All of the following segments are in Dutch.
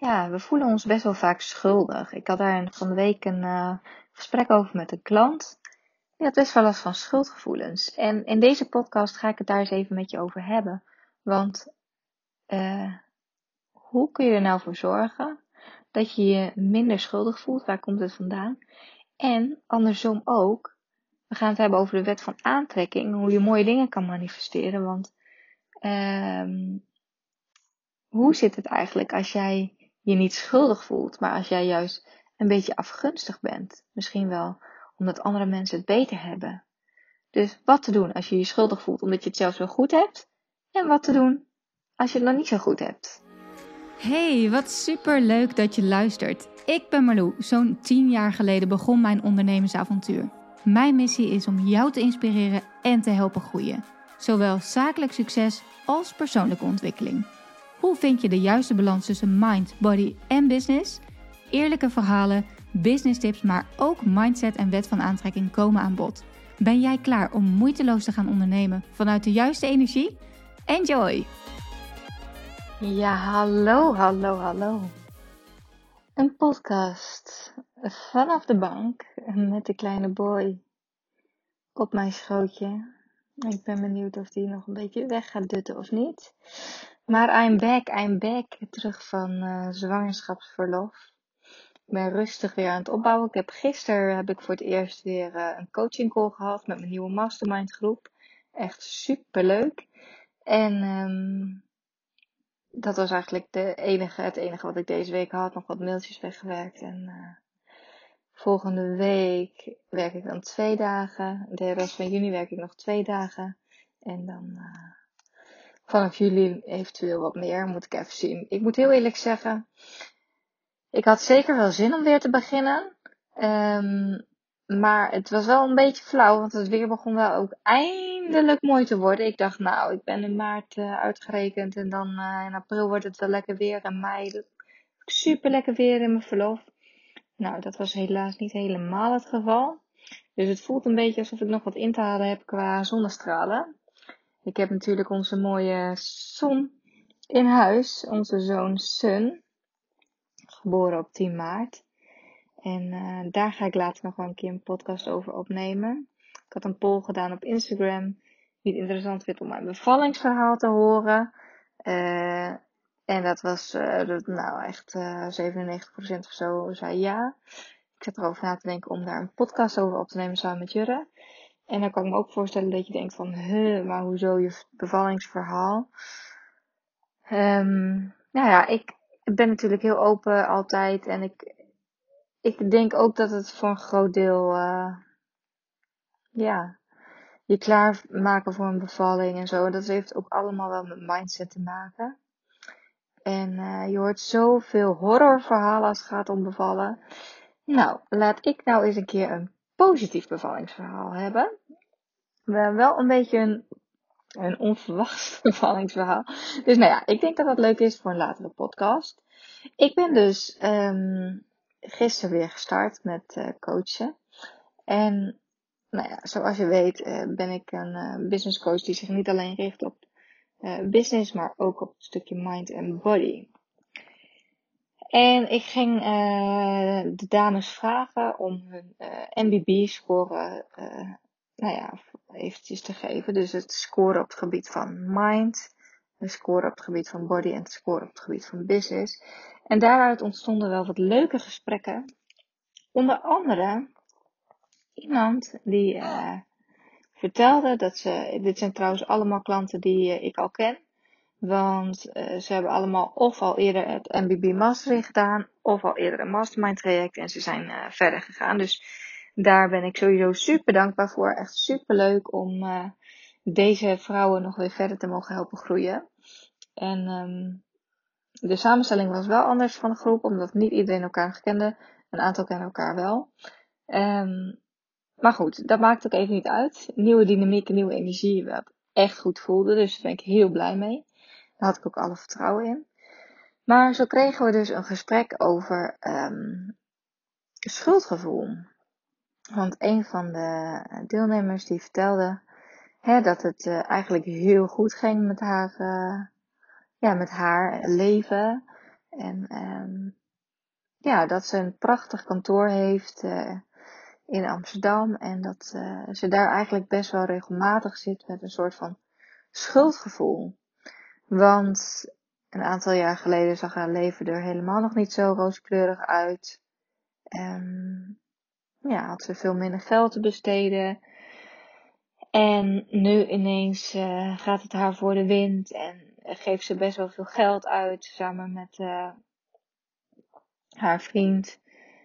ja, we voelen ons best wel vaak schuldig. Ik had daar van de week een uh, gesprek over met een klant. Die had best wel last van schuldgevoelens. En in deze podcast ga ik het daar eens even met je over hebben. Want uh, hoe kun je er nou voor zorgen dat je je minder schuldig voelt? Waar komt het vandaan? En andersom ook, we gaan het hebben over de wet van aantrekking, hoe je mooie dingen kan manifesteren. Want um, hoe zit het eigenlijk als jij je niet schuldig voelt, maar als jij juist een beetje afgunstig bent? Misschien wel omdat andere mensen het beter hebben. Dus wat te doen als je je schuldig voelt omdat je het zelf zo goed hebt? En wat te doen als je het nog niet zo goed hebt? Hey, wat super leuk dat je luistert. Ik ben Marlou. Zo'n 10 jaar geleden begon mijn ondernemersavontuur. Mijn missie is om jou te inspireren en te helpen groeien. Zowel zakelijk succes als persoonlijke ontwikkeling. Hoe vind je de juiste balans tussen mind, body en business? Eerlijke verhalen, business tips, maar ook mindset en wet van aantrekking komen aan bod. Ben jij klaar om moeiteloos te gaan ondernemen vanuit de juiste energie? Enjoy! Ja, hallo, hallo, hallo. Een podcast vanaf de bank met de kleine boy op mijn schootje. Ik ben benieuwd of die nog een beetje weg gaat dutten of niet. Maar I'm back, I'm back. Terug van uh, zwangerschapsverlof. Ik ben rustig weer aan het opbouwen. Ik heb gisteren heb ik voor het eerst weer uh, een coaching call gehad met mijn nieuwe mastermind groep. Echt super leuk. En um, dat was eigenlijk de enige, het enige wat ik deze week had. Nog wat mailtjes weggewerkt. En uh, volgende week werk ik dan twee dagen. De rest van juni werk ik nog twee dagen. En dan vanaf juli eventueel wat meer. Moet ik even zien. Ik moet heel eerlijk zeggen. Ik had zeker wel zin om weer te beginnen. Um, maar het was wel een beetje flauw, want het weer begon wel ook eindelijk mooi te worden. Ik dacht, nou, ik ben in maart uh, uitgerekend en dan uh, in april wordt het wel lekker weer. En mei super lekker weer in mijn verlof. Nou, dat was helaas niet helemaal het geval. Dus het voelt een beetje alsof ik nog wat in te halen heb qua zonnestralen. Ik heb natuurlijk onze mooie zon in huis, onze zoon Sun, geboren op 10 maart. En uh, daar ga ik later nog wel een keer een podcast over opnemen. Ik had een poll gedaan op Instagram. Wie het interessant vindt om mijn bevallingsverhaal te horen. Uh, en dat was, uh, nou echt 97% of zo zei ja. Ik zat erover na te denken om daar een podcast over op te nemen samen met Jurre. En dan kan ik me ook voorstellen dat je denkt van, huh, maar hoezo je bevallingsverhaal? Um, nou ja, ik ben natuurlijk heel open altijd en ik, ik denk ook dat het voor een groot deel, uh, ja, je klaarmaken voor een bevalling en zo. Dat heeft ook allemaal wel met mindset te maken. En uh, je hoort zoveel horrorverhalen als het gaat om bevallen. Nou, laat ik nou eens een keer een positief bevallingsverhaal hebben. Wel een beetje een, een onverwacht bevallingsverhaal. Dus nou ja, ik denk dat dat leuk is voor een latere podcast. Ik ben dus um, gisteren weer gestart met uh, coachen. En nou ja, zoals je weet uh, ben ik een uh, business coach die zich niet alleen richt op business, maar ook op het stukje mind en body. En ik ging de dames vragen om hun MBB-score, nou ja, eventjes te geven. Dus het score op het gebied van mind, de score op het gebied van body en het score op het gebied van business. En daaruit ontstonden wel wat leuke gesprekken. Onder andere iemand die uh, vertelde dat ze, dit zijn trouwens allemaal klanten die uh, ik al ken. Want uh, ze hebben allemaal of al eerder het MBB Mastery gedaan, of al eerder een Mastermind traject en ze zijn verder gegaan. Dus daar ben ik sowieso super dankbaar voor. Echt super leuk om deze vrouwen nog weer verder te mogen helpen groeien. En um, de samenstelling was wel anders van de groep, omdat niet iedereen elkaar kende. Een aantal kennen elkaar wel. Um, maar goed, dat maakt ook even niet uit. Nieuwe dynamiek, nieuwe energie, wat echt goed voelde. Dus daar ben ik heel blij mee. Daar had ik ook alle vertrouwen in. Maar zo kregen we dus een gesprek over um, schuldgevoel. Want een van de deelnemers die vertelde hè, dat het uh, eigenlijk heel goed ging met haar, uh, ja, met haar leven. En, um, ja, dat ze een prachtig kantoor heeft uh, in Amsterdam. En dat ze daar eigenlijk best wel regelmatig zit met een soort van schuldgevoel. Want een aantal jaar geleden zag haar leven er helemaal nog niet zo rooskleurig uit. En ja, had ze veel minder geld te besteden. En nu ineens uh, gaat het haar voor de wind en geeft ze best wel veel geld uit samen met uh, haar vriend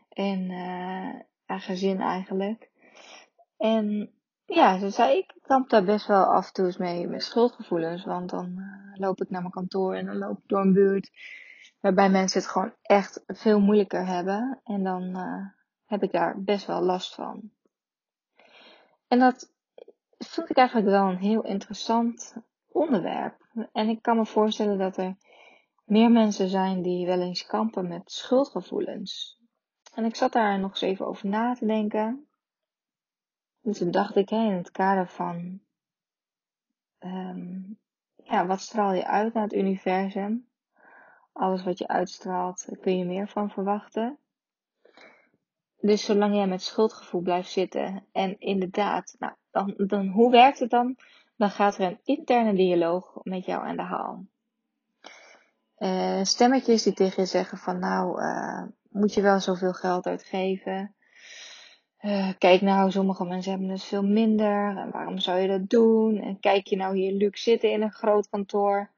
en uh, haar gezin eigenlijk. En ja, ze zei, ik kamp daar best wel af en toe mee met schuldgevoelens. Want dan loop ik naar mijn kantoor en dan loop ik door een buurt waarbij mensen het gewoon echt veel moeilijker hebben. En dan heb ik daar best wel last van. En dat vond ik eigenlijk wel een heel interessant onderwerp. En ik kan me voorstellen dat er meer mensen zijn die wel eens kampen met schuldgevoelens. En ik zat daar nog eens even over na te denken. Dus toen dacht ik, hè, in het kader van, um, ja, wat straal je uit naar het universum? Alles wat je uitstraalt, kun je meer van verwachten. Dus zolang jij met schuldgevoel blijft zitten en inderdaad, nou, dan, dan hoe werkt het dan? Dan gaat er een interne dialoog met jou aan de haal. Uh, stemmetjes die tegen je zeggen van nou, uh, moet je wel zoveel geld uitgeven? Uh, kijk nou, sommige mensen hebben het veel minder. En waarom zou je dat doen? En kijk je nou hier luxe zitten in een groot kantoor?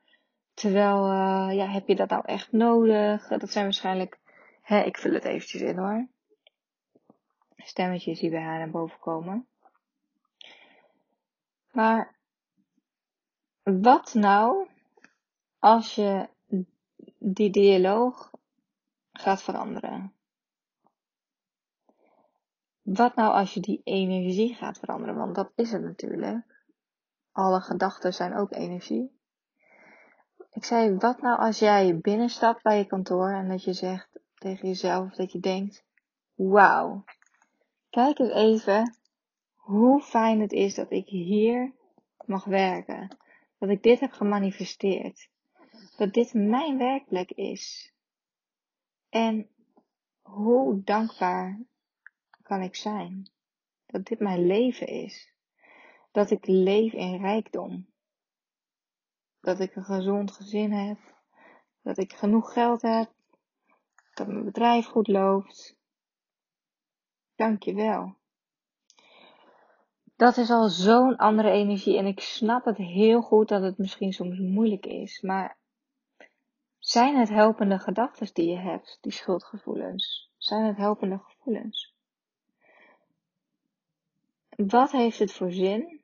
Terwijl, ja, heb je dat nou echt nodig? Dat zijn waarschijnlijk, hè, ik vul het eventjes in hoor stemmetjes die bij haar naar boven komen. Maar wat nou als je die dialoog gaat veranderen? Wat nou als je die energie gaat veranderen? Want dat is het natuurlijk. Alle gedachten zijn ook energie. Ik zei, wat nou als jij binnenstapt bij je kantoor en dat je zegt tegen jezelf dat je denkt, wauw, Kijk eens even hoe fijn het is dat ik hier mag werken. Dat ik dit heb gemanifesteerd. Dat dit mijn werkplek is. En hoe dankbaar kan ik zijn dat dit mijn leven is. Dat ik leef in rijkdom. Dat ik een gezond gezin heb. Dat ik genoeg geld heb. Dat mijn bedrijf goed loopt. Dankjewel. Dat is al zo'n andere energie en ik snap het heel goed dat het misschien soms moeilijk is, maar zijn het helpende gedachten die je hebt, die schuldgevoelens? Zijn het helpende gevoelens? Wat heeft het voor zin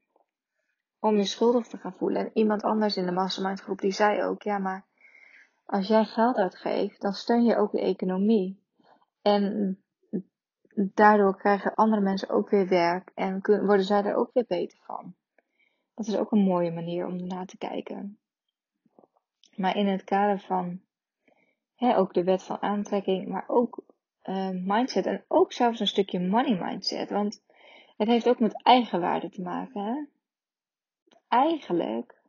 om je schuldig te gaan voelen? En iemand anders in de mastermind groep die zei ook, ja maar als jij geld uitgeeft, dan steun je ook de economie. En daardoor krijgen andere mensen ook weer werk en worden zij er ook weer beter van. Dat is ook een mooie manier om ernaar te kijken. Maar in het kader van hè, ook de wet van aantrekking, maar ook uh, mindset en ook zelfs een stukje money mindset. Want het heeft ook met eigenwaarde te maken. Hè? Eigenlijk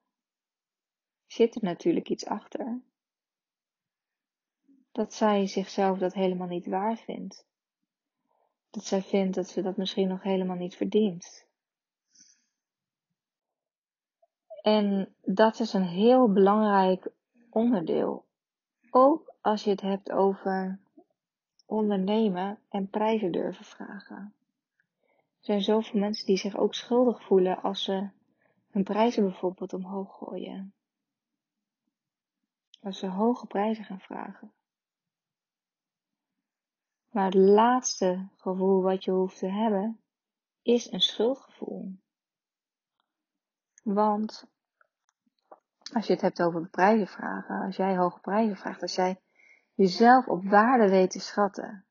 zit er natuurlijk iets achter. Dat zij zichzelf dat helemaal niet waard vindt dat zij vindt dat ze dat misschien nog helemaal niet verdient. En dat is een heel belangrijk onderdeel. Ook als je het hebt over ondernemen en prijzen durven vragen. Er zijn zoveel mensen die zich ook schuldig voelen als ze hun prijzen bijvoorbeeld omhoog gooien. Als ze hoge prijzen gaan vragen. Maar het laatste gevoel wat je hoeft te hebben, is een schuldgevoel. Want als je het hebt over prijzen vragen, als jij hoge prijzen vraagt, als jij jezelf op waarde weet te schatten,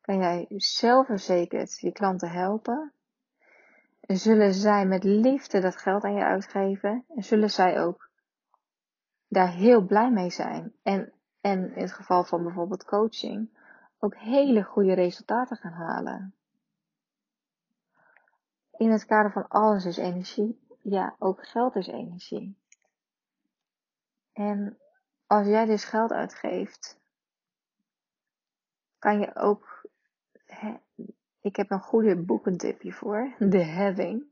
kan jij zelfverzekerd je klanten helpen. En zullen zij met liefde dat geld aan je uitgeven en zullen zij ook daar heel blij mee zijn. En, en in het geval van bijvoorbeeld coaching, ook hele goede resultaten gaan halen. In het kader van alles is energie, ja, ook geld is energie. En als jij dus geld uitgeeft, kan je ook. Ik heb een goede boekentipje voor. De Having.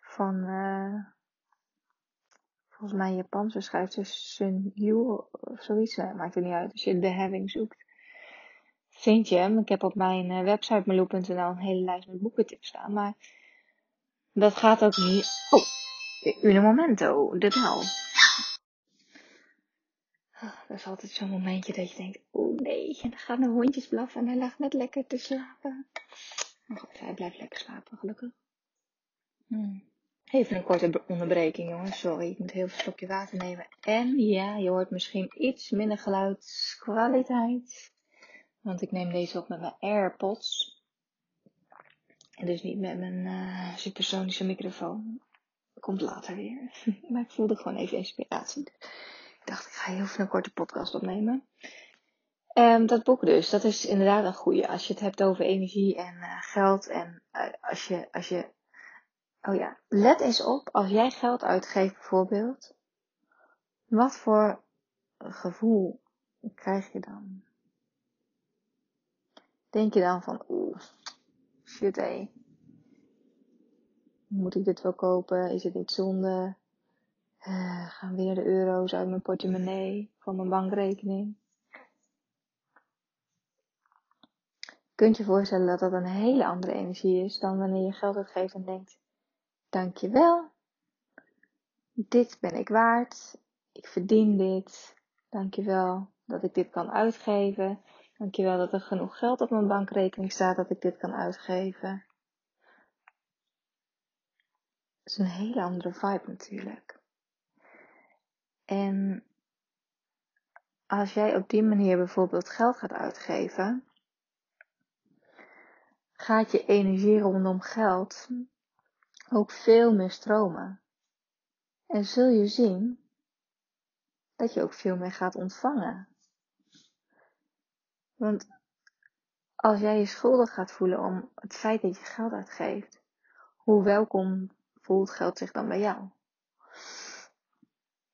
Van. Uh, volgens mij Japanse schrijfster Sun Yu of zoiets. Maakt er niet uit. Als je The Having zoekt. Vind je hem. Ik heb op mijn uh, website meloe.nl een hele lijst met boekentips staan. Maar dat gaat ook niet. Oh, un momento, de bel. Oh, dat is altijd zo'n momentje dat je denkt, oh nee, en dan gaan de hondjes blaffen en hij lag net lekker te slapen. Maar goed, hij blijft lekker slapen, gelukkig. Hmm. Even een korte onderbreking, jongens. Sorry, ik moet heel veel slokje water nemen. En ja, je hoort misschien iets minder geluidskwaliteit. Want ik neem deze op met mijn AirPods. En dus niet met mijn uh, supersonische microfoon. Komt later weer. maar ik voelde gewoon even inspiratie. Dacht, ik ga heel veel een korte podcast opnemen. Um, dat boek dus, dat is inderdaad een goede. Als je het hebt over energie en uh, geld. En uh, als, je, als je. Oh ja, let eens op. Als jij geld uitgeeft bijvoorbeeld. Wat voor gevoel krijg je dan? Denk je dan van, oeh, shit hé. Moet ik dit wel kopen? Is het niet zonde? Uh, gaan weer de euro's uit mijn portemonnee van mijn bankrekening? Kunt je voorstellen dat dat een hele andere energie is dan wanneer je geld uitgeeft en denkt: Dankjewel, dit ben ik waard, ik verdien dit, dankjewel dat ik dit kan uitgeven, dankjewel dat er genoeg geld op mijn bankrekening staat dat ik dit kan uitgeven. Dat is een hele andere vibe natuurlijk. En als jij op die manier bijvoorbeeld geld gaat uitgeven, gaat je energie rondom geld ook veel meer stromen. En zul je zien dat je ook veel meer gaat ontvangen. Want als jij je schuldig gaat voelen om het feit dat je geld uitgeeft, hoe welkom voelt geld zich dan bij jou?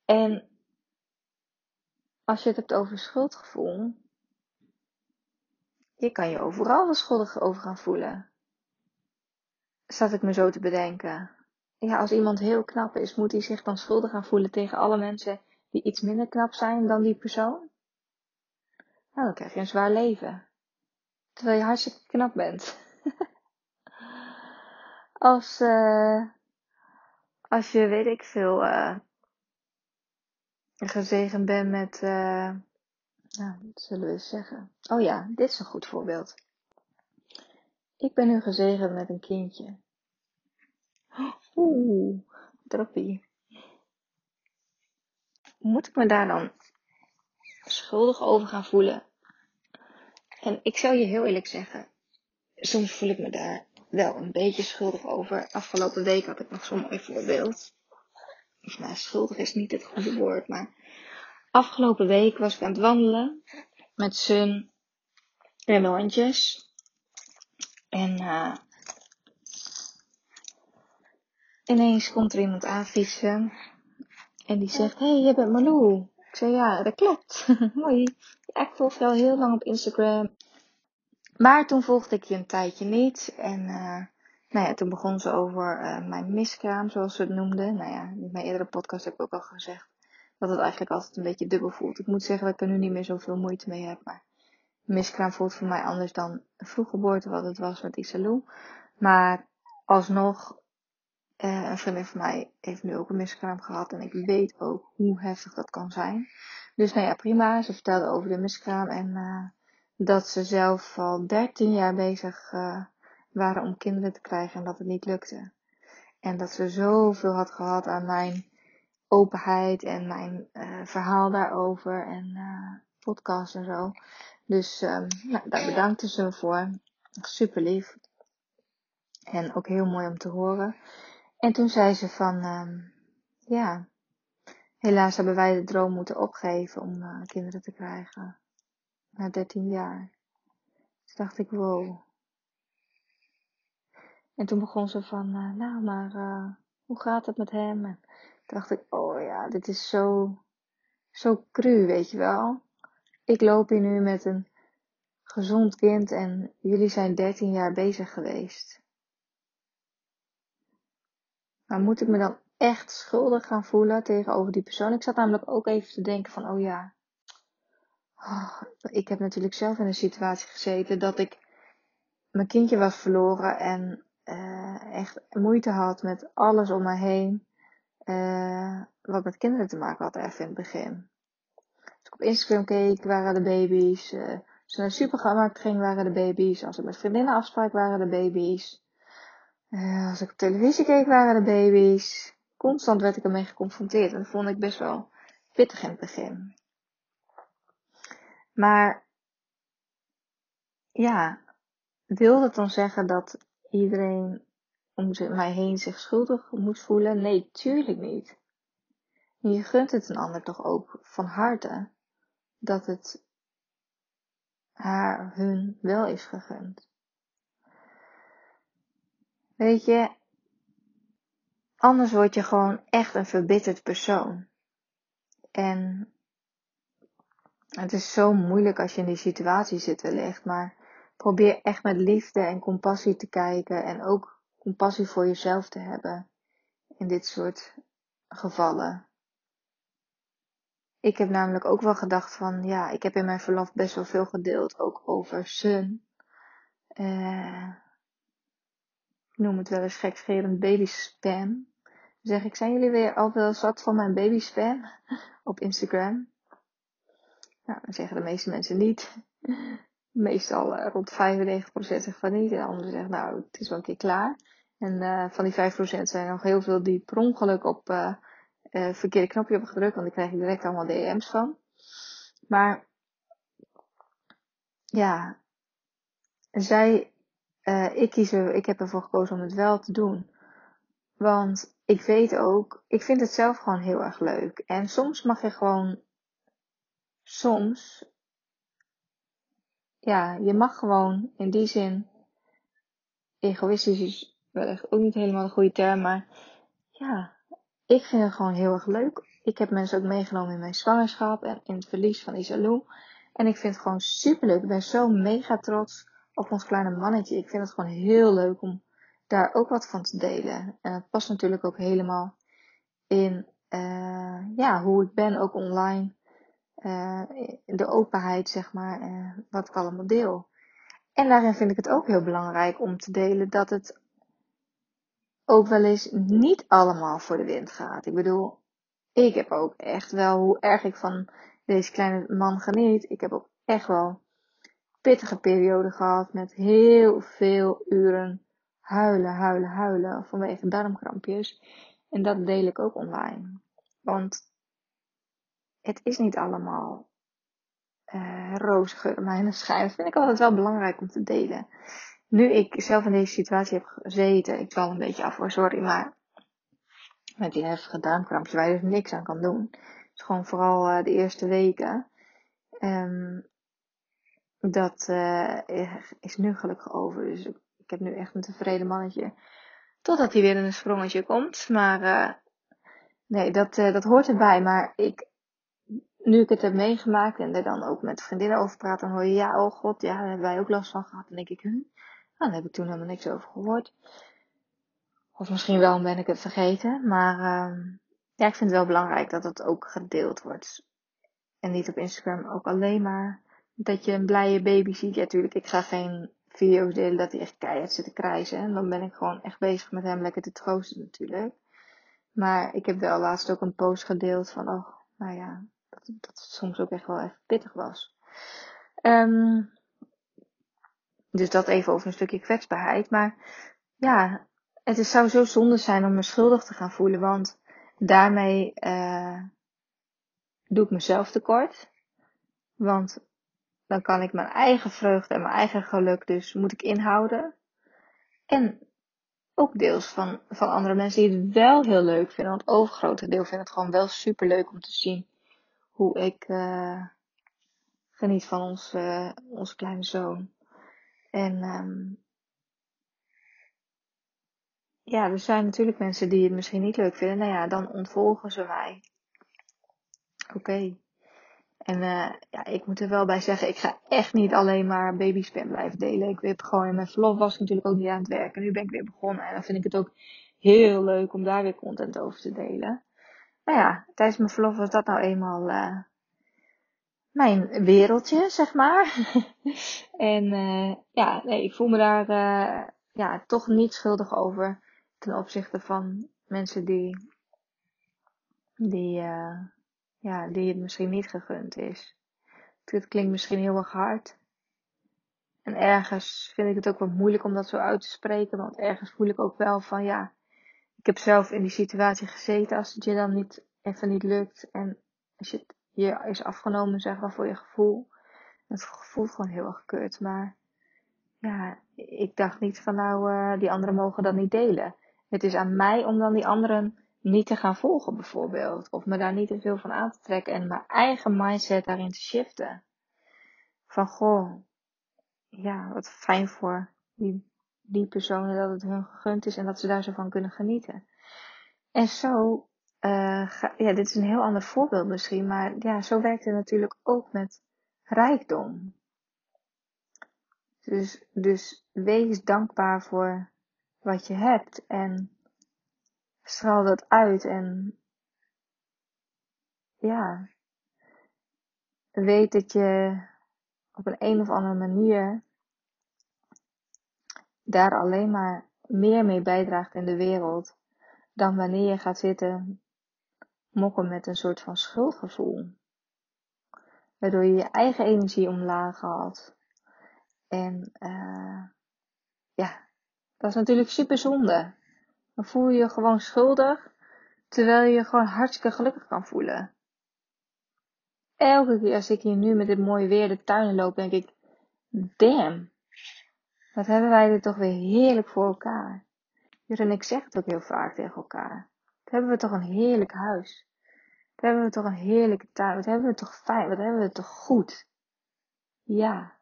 En als je het hebt over schuldgevoel, je kan je overal wel schuldig over gaan voelen. Zat ik me zo te bedenken. Ja, als iemand heel knap is, moet hij zich dan schuldig gaan voelen tegen alle mensen die iets minder knap zijn dan die persoon? Nou, dan krijg je een zwaar leven. Terwijl je hartstikke knap bent. als, uh, als je, weet ik veel, uh, gezegend bent met, uh, nou, wat zullen we eens zeggen? Oh ja, dit is een goed voorbeeld. Ik ben nu gezegend met een kindje. Oeh, droppie. Moet ik me daar dan schuldig over gaan voelen? En ik zou je heel eerlijk zeggen, soms voel ik me daar wel een beetje schuldig over. Afgelopen week had ik nog zo'n mooi voorbeeld. Nou, schuldig is niet het goede woord, maar afgelopen week was ik aan het wandelen met Sun en mijn hondjes. En uh, ineens komt er iemand aanfietsen. En die zegt, hé, hey, je bent Malou. Ik zei, ja, dat klopt. Mooi. Ja, ik volg al heel lang op Instagram. Maar toen volgde ik je een tijdje niet. En uh, nou ja, toen begon ze over uh, mijn miskraam, zoals ze het noemden. Nou ja, in mijn eerdere podcast heb ik ook al gezegd dat het eigenlijk altijd een beetje dubbel voelt. Ik moet zeggen dat ik er nu niet meer zoveel moeite mee heb. Maar miskraam voelt voor mij anders dan vroeggeboorte, wat het was met Isalou. Maar alsnog, eh, een vriendin van mij heeft nu ook een miskraam gehad. En ik weet ook hoe heftig dat kan zijn. Dus nou ja, prima. Ze vertelde over de miskraam en uh, dat ze zelf al 13 jaar bezig waren om kinderen te krijgen en dat het niet lukte. En dat ze zoveel had gehad aan mijn openheid en mijn uh, verhaal daarover en uh, podcast en zo. Dus um, nou, daar bedankte ze me voor. Super lief. En ook heel mooi om te horen. En toen zei ze van, um, ja, helaas hebben wij de droom moeten opgeven om uh, kinderen te krijgen. Na 13 jaar. Dus dacht ik, wow. En toen begon ze van, nou maar, hoe gaat het met hem? En dacht ik, oh ja, dit is zo, zo cru, weet je wel. Ik loop hier nu met een gezond kind en jullie zijn 13 jaar bezig geweest. Maar moet ik me dan echt schuldig gaan voelen tegenover die persoon? Ik zat namelijk ook even te denken van, oh ja, oh, ik heb natuurlijk zelf in een situatie gezeten dat ik mijn kindje was verloren en uh, echt moeite had met alles om me heen. Uh, wat met kinderen te maken had in het begin. Als ik op Instagram keek, waren de baby's. Als ik naar de supermarkt ging, waren de baby's. Als ik met vriendinnen afsprak, waren de baby's. als ik op televisie keek, waren de baby's. Constant werd ik ermee geconfronteerd. En dat vond ik best wel pittig in het begin. Maar ja, wil dat dan zeggen dat iedereen om mij heen zich schuldig moet voelen? Nee, tuurlijk niet. Je gunt het een ander toch ook van harte dat het haar, hun wel is gegund. Weet je, anders word je gewoon echt een verbitterd persoon. En het is zo moeilijk als je in die situatie zit wellicht, maar probeer echt met liefde en compassie te kijken en ook compassie voor jezelf te hebben in dit soort gevallen. Ik heb namelijk ook wel gedacht van, ja, ik heb in mijn verlof best wel veel gedeeld, ook over Sun. Uh, ik noem het wel eens gekscherend baby spam. Zeg ik, zijn jullie weer al wel zat van mijn baby spam op Instagram? Nou, dan zeggen de meeste mensen niet. Meestal uh, rond 95% zegt van niet. En de anderen zeggen, nou, het is wel een keer klaar. En uh, van die 5% zijn er nog heel veel die per ongeluk op uh, verkeerde knopje hebben gedrukt. Want die krijg ik direct allemaal DM's van. Maar, ja. Zij, ik kies er, ik heb ervoor gekozen om het wel te doen. Want ik weet ook, ik vind het zelf gewoon heel erg leuk. En soms mag je gewoon soms, ja, je mag gewoon in die zin, egoïstisch is wellicht ook niet helemaal de goede term, maar ja, ik vind het gewoon heel erg leuk. Ik heb mensen ook meegenomen in mijn zwangerschap en in het verlies van Isalou. En ik vind het gewoon super leuk. Ik ben zo mega trots op ons kleine mannetje. Ik vind het gewoon heel leuk om daar ook wat van te delen. En het past natuurlijk ook helemaal in uh, ja, hoe ik ben, ook online uh, de openheid, zeg maar, uh, wat ik allemaal deel. En daarin vind ik het ook heel belangrijk om te delen dat het ook wel eens niet allemaal voor de wind gaat. Ik bedoel, ik heb ook echt wel, hoe erg ik van deze kleine man geniet, ik heb ook echt wel pittige perioden gehad met heel veel uren huilen, huilen, huilen vanwege darmkrampjes. En dat deel ik ook online. Want het is niet allemaal uh, roze geur, maar schijn. Dat vind ik altijd wel belangrijk om te delen. Nu ik zelf in deze situatie heb gezeten, ik val een beetje af hoor, sorry, maar met die heftige darmkrampjes waar je dus niks aan kan doen. Het is gewoon vooral uh, de eerste weken. Um, dat uh, is nu gelukkig over. Dus ik heb nu echt een tevreden mannetje. Totdat hij weer in een sprongetje komt. Maar nee, dat, dat hoort erbij. Maar ik nu ik het heb meegemaakt en er dan ook met vriendinnen over praat, dan hoor je ja, oh god, ja, daar hebben wij ook last van gehad. Dan denk ik, hm, nou, daar heb ik toen helemaal niks over gehoord. Of misschien wel, ben ik het vergeten. Maar uh, ja, ik vind het wel belangrijk dat het ook gedeeld wordt. En niet op Instagram ook alleen maar dat je een blije baby ziet. Ja, natuurlijk, ik ga geen video's delen dat hij echt keihard zit te krijzen. En dan ben ik gewoon echt bezig met hem lekker te troosten natuurlijk. Maar ik heb wel laatst ook een post gedeeld van, oh, nou ja, dat, het soms ook echt wel even pittig was. Um, dus dat even over een stukje kwetsbaarheid. Maar ja, het is, zou zo zonde zijn om me schuldig te gaan voelen. Want daarmee uh, doe ik mezelf tekort. Want dan kan ik mijn eigen vreugde en mijn eigen geluk dus moet ik inhouden. En ook deels van, van andere mensen die het wel heel leuk vinden. Want het overgrote deel vindt het gewoon wel super leuk om te zien hoe ik uh, geniet van ons, uh, onze kleine zoon. En um, ja, er zijn natuurlijk mensen die het misschien niet leuk vinden. Nou ja, dan ontvolgen ze mij. Oké. En uh, ja, ik moet er wel bij zeggen, ik ga echt niet alleen maar babyspam blijven delen. Ik heb gewoon in mijn verlof was ik natuurlijk ook niet aan het werken. Nu ben ik weer begonnen en dan vind ik het ook heel leuk om daar weer content over te delen. Nou ja, tijdens mijn verlof was dat nou eenmaal uh, mijn wereldje, zeg maar. en uh, ja, nee, ik voel me daar ja, toch niet schuldig over ten opzichte van mensen die, die ja, die het misschien niet gegund is. Het klinkt misschien heel erg hard. En ergens vind ik het ook wel moeilijk om dat zo uit te spreken, want ergens voel ik ook wel van ja, ik heb zelf in die situatie gezeten als het je dan niet even niet lukt en als je het je is afgenomen zeg maar voor je gevoel. Het voelt gewoon heel erg kut, maar ja, ik dacht niet van nou, uh, die anderen mogen dat niet delen. Het is aan mij om dan die anderen niet te gaan volgen bijvoorbeeld. Of me daar niet te veel van aan te trekken en mijn eigen mindset daarin te shiften. Van goh, ja, wat fijn voor die, die personen dat het hun gegund is en dat ze daar zo van kunnen genieten. En zo, uh, ja, dit is een heel ander voorbeeld misschien, maar ja, zo werkt het natuurlijk ook met rijkdom. Dus, dus wees dankbaar voor wat je hebt en straal dat uit en ja, weet dat je op een een of andere manier daar alleen maar meer mee bijdraagt in de wereld dan wanneer je gaat zitten mokken met een soort van schuldgevoel. Waardoor je je eigen energie omlaag haalt. En uh, ja, dat is natuurlijk super zonde. Dan voel je je gewoon schuldig, terwijl je je gewoon hartstikke gelukkig kan voelen. Elke keer als ik hier nu met dit mooie weer de tuin loop, denk ik, damn, wat hebben wij dit toch weer heerlijk voor elkaar. Jur en ik zeg het ook heel vaak tegen elkaar. Wat hebben we toch een heerlijk huis. Wat hebben we toch een heerlijke tuin. Wat hebben we toch fijn. Wat hebben we toch goed. Ja.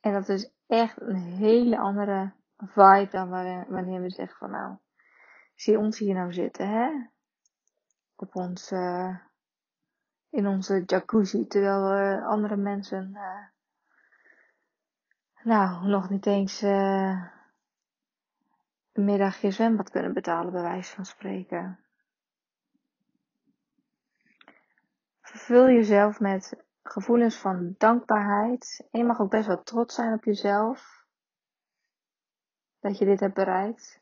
En dat is echt een hele andere vibe dan wanneer we zeggen van nou, zie ons hier nou zitten, hè? Op uh, in onze jacuzzi, terwijl andere mensen, uh, nou, nog niet eens uh, een middagje zwembad kunnen betalen, bij wijze van spreken. Vervul jezelf met gevoelens van dankbaarheid. En je mag ook best wel trots zijn op jezelf dat je dit hebt bereikt,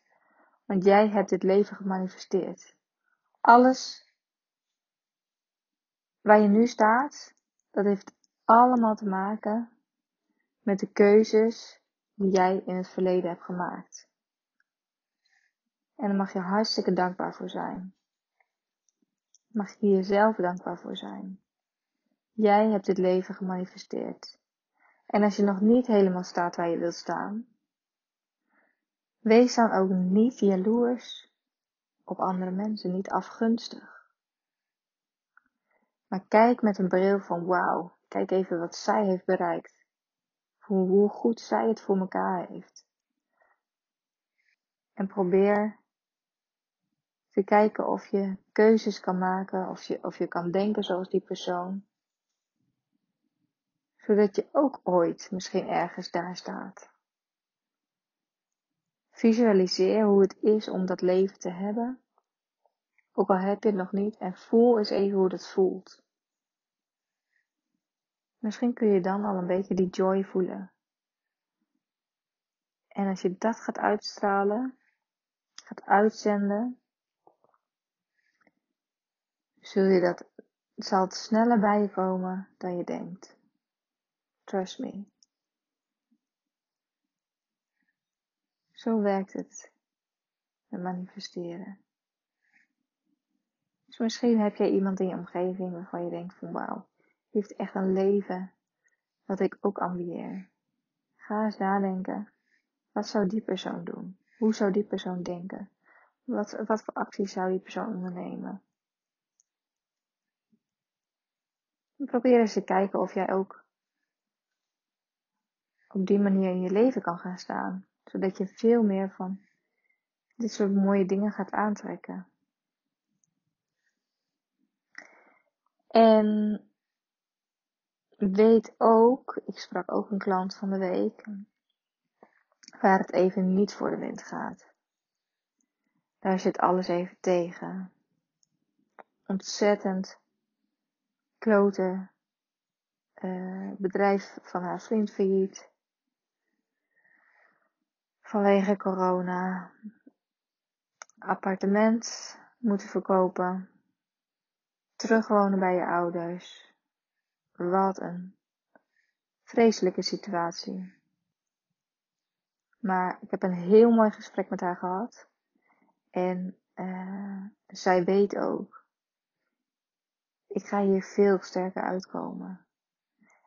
want jij hebt dit leven gemanifesteerd. Alles waar je nu staat, dat heeft allemaal te maken met de keuzes die jij in het verleden hebt gemaakt. En daar mag je hartstikke dankbaar voor zijn. Mag je jezelf dankbaar voor zijn. Jij hebt dit leven gemanifesteerd. En als je nog niet helemaal staat waar je wilt staan, Wees dan ook niet jaloers op andere mensen, niet afgunstig. Maar kijk met een bril van wauw, kijk even wat zij heeft bereikt. Hoe, goed zij het voor elkaar heeft. En probeer te kijken of je keuzes kan maken, of je, of je kan denken zoals die persoon. Zodat je ook ooit misschien ergens daar staat. Visualiseer hoe het is om dat leven te hebben. Ook al heb je het nog niet. En voel eens even hoe dat voelt. Misschien kun je dan al een beetje die joy voelen. En als je dat gaat uitstralen, gaat uitzenden, zul je dat, zal het sneller bij je komen dan je denkt. Trust me. Zo werkt het met manifesteren. Dus misschien heb jij iemand in je omgeving waarvan je denkt van wauw, heeft echt een leven wat ik ook ambieer. Ga eens nadenken. Wat zou die persoon doen? Hoe zou die persoon denken? Wat, wat voor acties zou die persoon ondernemen? probeer eens te kijken of jij ook op die manier in je leven kan gaan staan zodat je veel meer van dit soort mooie dingen gaat aantrekken. En weet ook, ik sprak ook een klant van de week, waar het even niet voor de wind gaat. Daar zit alles even tegen. Ontzettend klote uh, bedrijf van haar vriend failliet. Vanwege corona. Appartement moeten verkopen. Terugwonen bij je ouders. Wat een vreselijke situatie. Maar ik heb een heel mooi gesprek met haar gehad. En uh, zij weet ook. Ik ga hier veel sterker uitkomen.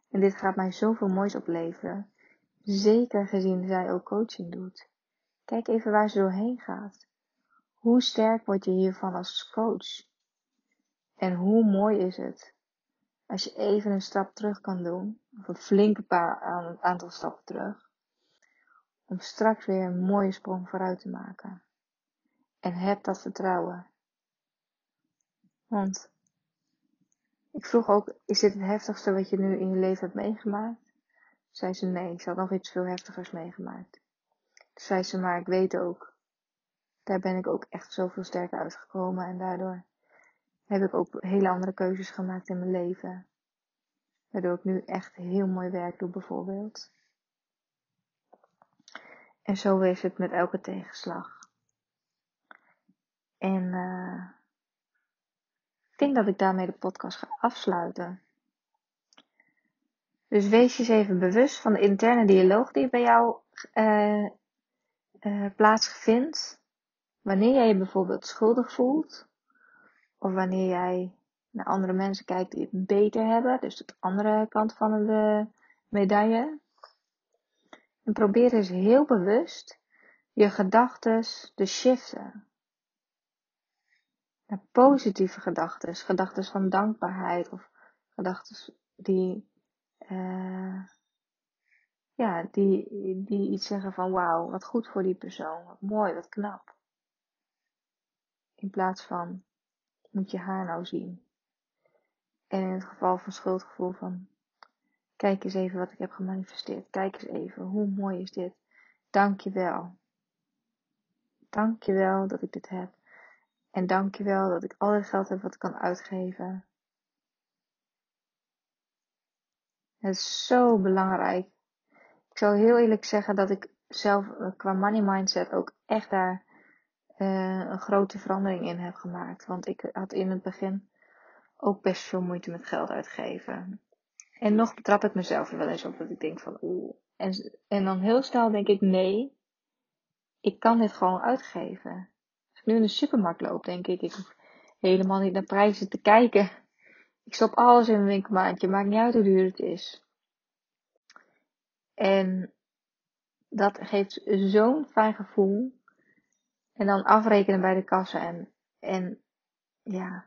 En dit gaat mij zoveel moois opleveren. Zeker gezien zij ook coaching doet. Kijk even waar ze doorheen gaat. Hoe sterk word je hiervan als coach? En hoe mooi is het als je even een stap terug kan doen, of een flinke paar aantal stappen terug, om straks weer een mooie sprong vooruit te maken. En heb dat vertrouwen. Want ik vroeg ook, is dit het heftigste wat je nu in je leven hebt meegemaakt? Zei ze, nee, ik had nog iets veel heftigers meegemaakt. Toen zei ze, maar ik weet ook, daar ben ik ook echt zoveel sterker uitgekomen en daardoor heb ik ook hele andere keuzes gemaakt in mijn leven. Waardoor ik nu echt heel mooi werk doe bijvoorbeeld. En zo is het met elke tegenslag. En uh, ik denk dat ik daarmee de podcast ga afsluiten. Dus wees je eens even bewust van de interne dialoog die bij jou uh, plaatsvindt. Wanneer jij je bijvoorbeeld schuldig voelt. Of wanneer jij naar andere mensen kijkt die het beter hebben. Dus de andere kant van de medaille. En probeer eens heel bewust je gedachten te shiften. Naar positieve gedachten. Gedachten van dankbaarheid. Of gedachten die, uh, ja, die, die iets zeggen van wauw, wat goed voor die persoon. Wat mooi, wat knap. In plaats van, moet je haar nou zien? En in het geval van schuldgevoel van, kijk eens even wat ik heb gemanifesteerd. Kijk eens even, hoe mooi is dit? Dank je wel. Dank je wel dat ik dit heb. En dank je wel dat ik al het geld heb wat ik kan uitgeven. Het is zo belangrijk. Ik zou heel eerlijk zeggen dat ik zelf eh, qua money mindset ook echt daar uh, een grote verandering in heb gemaakt. Want ik had in het begin ook best veel moeite met geld uitgeven. En nog betrap ik mezelf er wel eens op dat ik denk van oeh. En, en dan heel snel denk ik nee, ik kan dit gewoon uitgeven. Als ik nu in de supermarkt loop, denk ik, ik hoef helemaal niet naar prijzen te kijken. Ik stop alles in mijn winkelmaandje, maakt niet uit hoe duur het is. En dat geeft zo'n fijn gevoel. En dan afrekenen bij de kassa en, en ja,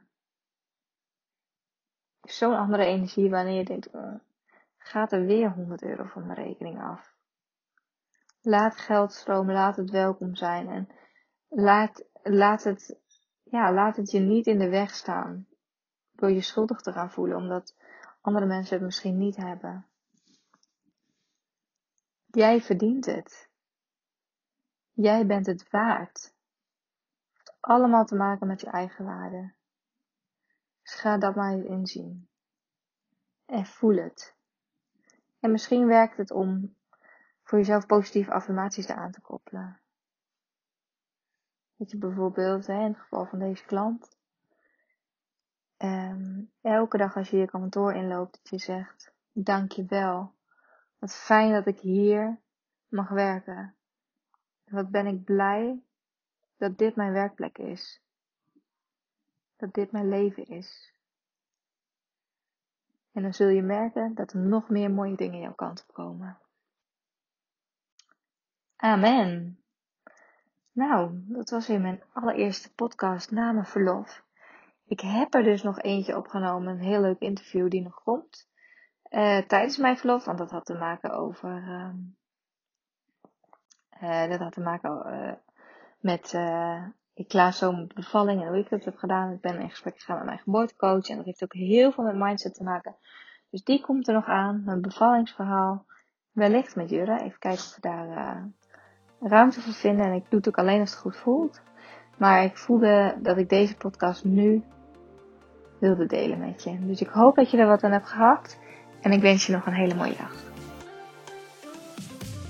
zo'n andere energie wanneer je denkt, oh, gaat er weer 100 euro van mijn rekening af. Laat geld stromen, laat het welkom zijn en laat, laat het, ja, laat het je niet in de weg staan door je schuldig te gaan voelen omdat andere mensen het misschien niet hebben. Jij verdient het. Jij bent het waard. Allemaal te maken met je eigen waarde. Dus ga dat maar eens inzien. En voel het. En misschien werkt het om voor jezelf positieve affirmaties aan te koppelen. Dat je bijvoorbeeld, in het geval van deze klant, um, elke dag als je je kantoor inloopt, dat je zegt, dankjewel. Wat fijn dat ik hier mag werken. Wat ben ik blij dat dit mijn werkplek is dat dit mijn leven is. En dan zul je merken dat er nog meer mooie dingen jouw kant op komen. Amen. Nou, dat was weer mijn allereerste podcast na mijn verlof. Ik heb er dus nog eentje opgenomen, een heel leuk interview die nog komt. Uh, tijdens mijn verlof, want dat had te maken over. Uh, uh, dat had te maken uh, met ik laat zo mijn bevalling en hoe ik dat heb gedaan. Ik ben in gesprek gegaan met mijn geboortecoach en dat heeft ook heel veel met mindset te maken. Dus die komt er nog aan, mijn bevallingsverhaal. Wellicht met Jurre, even kijken of we daar uh, ruimte voor vinden. En ik doe het ook alleen als het goed voelt. Maar ik voelde dat ik deze podcast nu wilde delen met je. Dus ik hoop dat je er wat aan hebt gehad. En ik wens je nog een hele mooie dag.